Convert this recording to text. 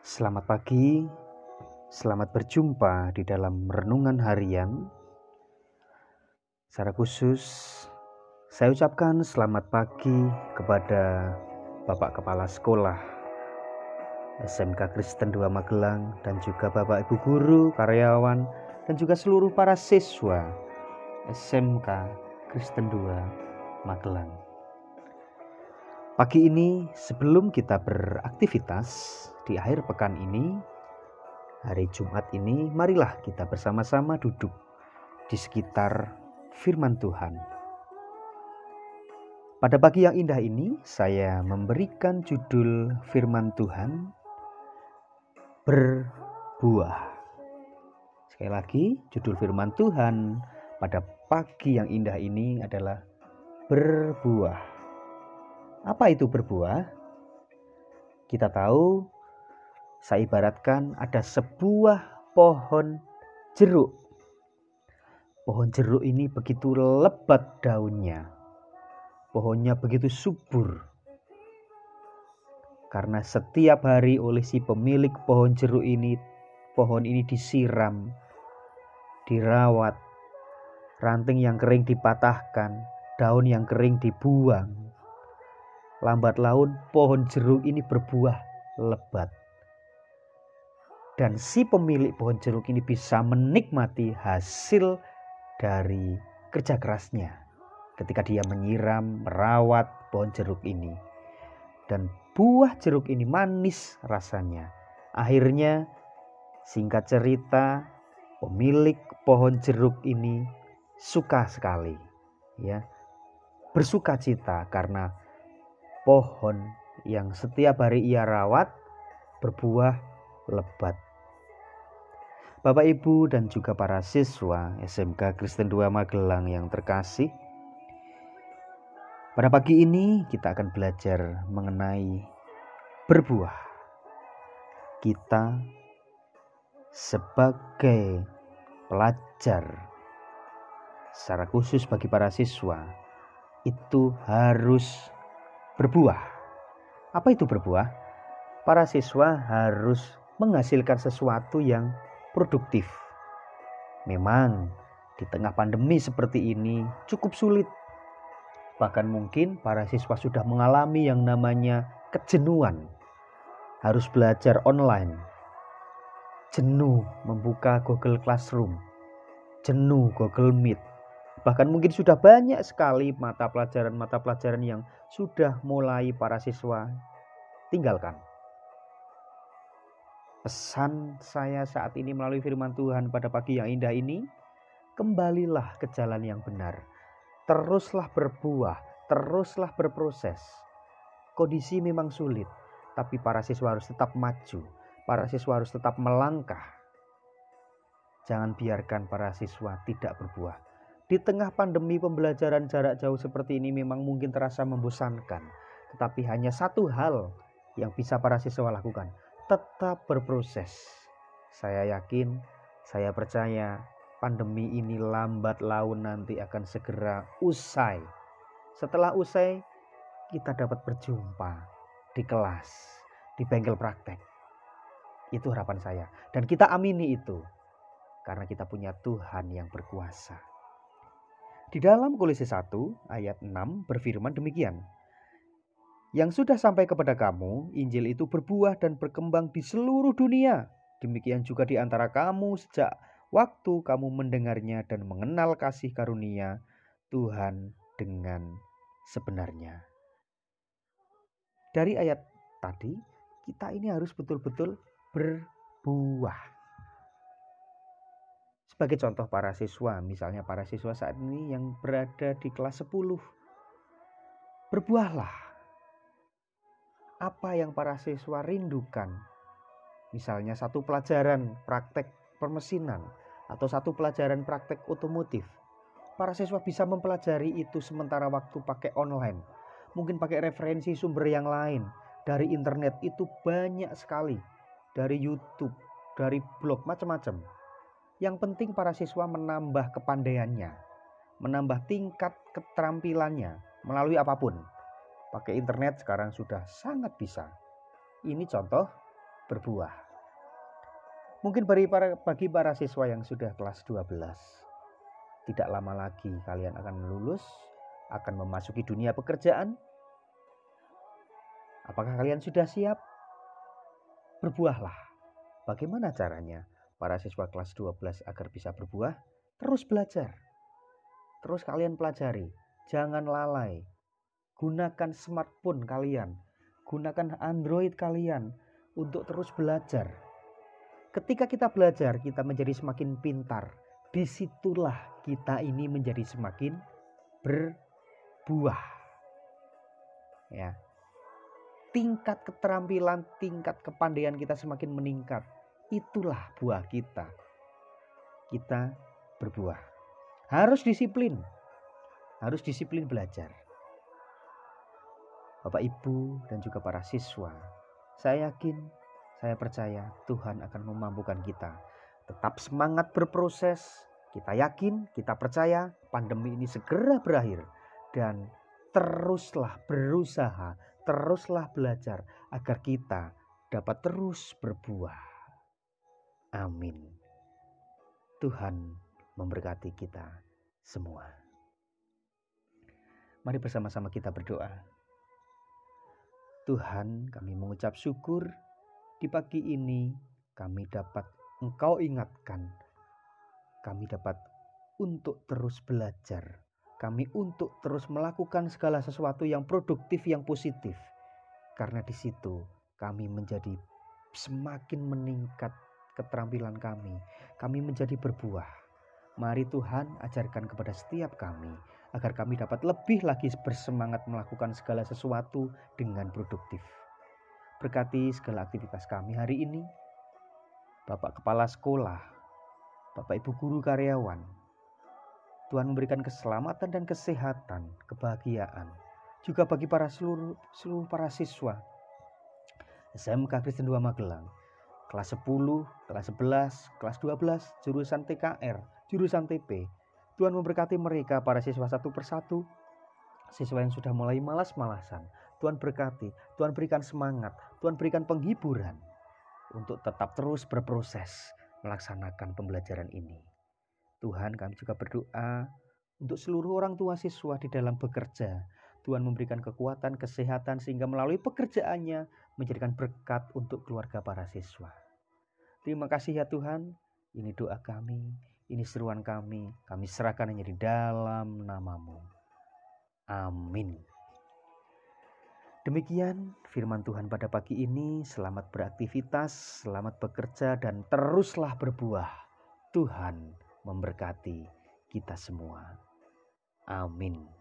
Selamat pagi, selamat berjumpa di dalam renungan harian. Secara khusus, saya ucapkan selamat pagi kepada Bapak Kepala Sekolah SMK Kristen 2 Magelang dan juga Bapak Ibu Guru, karyawan, dan juga seluruh para siswa SMK Kristen 2 Magelang. Pagi ini sebelum kita beraktivitas di akhir pekan ini, hari Jumat ini, marilah kita bersama-sama duduk di sekitar firman Tuhan. Pada pagi yang indah ini, saya memberikan judul firman Tuhan berbuah. Sekali lagi, judul firman Tuhan pada pagi yang indah ini adalah berbuah. Apa itu berbuah? Kita tahu, saya ibaratkan ada sebuah pohon jeruk. Pohon jeruk ini begitu lebat daunnya. Pohonnya begitu subur. Karena setiap hari oleh si pemilik pohon jeruk ini, pohon ini disiram, dirawat, ranting yang kering dipatahkan, daun yang kering dibuang, lambat laun pohon jeruk ini berbuah lebat. Dan si pemilik pohon jeruk ini bisa menikmati hasil dari kerja kerasnya ketika dia menyiram, merawat pohon jeruk ini. Dan buah jeruk ini manis rasanya. Akhirnya singkat cerita pemilik pohon jeruk ini suka sekali ya. Bersuka cita karena pohon yang setiap hari ia rawat berbuah lebat. Bapak Ibu dan juga para siswa SMK Kristen 2 Magelang yang terkasih, pada pagi ini kita akan belajar mengenai berbuah. Kita sebagai pelajar secara khusus bagi para siswa itu harus berbuah. Apa itu berbuah? Para siswa harus menghasilkan sesuatu yang produktif. Memang di tengah pandemi seperti ini cukup sulit. Bahkan mungkin para siswa sudah mengalami yang namanya kejenuhan. Harus belajar online. Jenuh membuka Google Classroom. Jenuh Google Meet Bahkan mungkin sudah banyak sekali mata pelajaran-mata pelajaran yang sudah mulai para siswa tinggalkan. Pesan saya saat ini melalui firman Tuhan pada pagi yang indah ini, kembalilah ke jalan yang benar. Teruslah berbuah, teruslah berproses. Kondisi memang sulit, tapi para siswa harus tetap maju. Para siswa harus tetap melangkah. Jangan biarkan para siswa tidak berbuah di tengah pandemi pembelajaran jarak jauh seperti ini memang mungkin terasa membosankan. Tetapi hanya satu hal yang bisa para siswa lakukan. Tetap berproses. Saya yakin, saya percaya pandemi ini lambat laun nanti akan segera usai. Setelah usai, kita dapat berjumpa di kelas, di bengkel praktek. Itu harapan saya. Dan kita amini itu. Karena kita punya Tuhan yang berkuasa. Di dalam Kolose 1 ayat 6 berfirman demikian. Yang sudah sampai kepada kamu, Injil itu berbuah dan berkembang di seluruh dunia. Demikian juga di antara kamu sejak waktu kamu mendengarnya dan mengenal kasih karunia Tuhan dengan sebenarnya. Dari ayat tadi, kita ini harus betul-betul berbuah. Sebagai contoh para siswa, misalnya para siswa saat ini yang berada di kelas 10. Berbuahlah. Apa yang para siswa rindukan? Misalnya satu pelajaran praktek permesinan atau satu pelajaran praktek otomotif. Para siswa bisa mempelajari itu sementara waktu pakai online. Mungkin pakai referensi sumber yang lain. Dari internet itu banyak sekali. Dari YouTube, dari blog, macam-macam yang penting para siswa menambah kepandaiannya, menambah tingkat keterampilannya melalui apa pun. Pakai internet sekarang sudah sangat bisa. Ini contoh berbuah. Mungkin bagi para, bagi para siswa yang sudah kelas 12, tidak lama lagi kalian akan lulus, akan memasuki dunia pekerjaan. Apakah kalian sudah siap? Berbuahlah. Bagaimana caranya para siswa kelas 12 agar bisa berbuah? Terus belajar. Terus kalian pelajari. Jangan lalai. Gunakan smartphone kalian. Gunakan Android kalian untuk terus belajar. Ketika kita belajar, kita menjadi semakin pintar. Di situlah kita ini menjadi semakin berbuah. Ya, tingkat keterampilan, tingkat kepandaian kita semakin meningkat. Itulah buah kita. Kita berbuah. Harus disiplin. Harus disiplin belajar. Bapak Ibu dan juga para siswa, saya yakin, saya percaya Tuhan akan memampukan kita. Tetap semangat berproses. Kita yakin, kita percaya pandemi ini segera berakhir dan teruslah berusaha teruslah belajar agar kita dapat terus berbuah. Amin. Tuhan memberkati kita semua. Mari bersama-sama kita berdoa. Tuhan, kami mengucap syukur di pagi ini kami dapat Engkau ingatkan. Kami dapat untuk terus belajar kami untuk terus melakukan segala sesuatu yang produktif, yang positif. Karena di situ kami menjadi semakin meningkat keterampilan kami. Kami menjadi berbuah. Mari Tuhan ajarkan kepada setiap kami agar kami dapat lebih lagi bersemangat melakukan segala sesuatu dengan produktif. Berkati segala aktivitas kami hari ini. Bapak Kepala Sekolah, Bapak Ibu Guru Karyawan, Tuhan memberikan keselamatan dan kesehatan, kebahagiaan juga bagi para seluruh, seluruh para siswa SMK Kristen 2 Magelang kelas 10, kelas 11, kelas 12, jurusan TKR, jurusan TP. Tuhan memberkati mereka para siswa satu persatu, siswa yang sudah mulai malas-malasan. Tuhan berkati, Tuhan berikan semangat, Tuhan berikan penghiburan untuk tetap terus berproses melaksanakan pembelajaran ini. Tuhan kami juga berdoa untuk seluruh orang tua siswa di dalam bekerja. Tuhan memberikan kekuatan, kesehatan sehingga melalui pekerjaannya menjadikan berkat untuk keluarga para siswa. Terima kasih ya Tuhan. Ini doa kami, ini seruan kami. Kami serahkan hanya di dalam namamu. Amin. Demikian firman Tuhan pada pagi ini. Selamat beraktivitas, selamat bekerja, dan teruslah berbuah. Tuhan memberkati kita semua. Amin.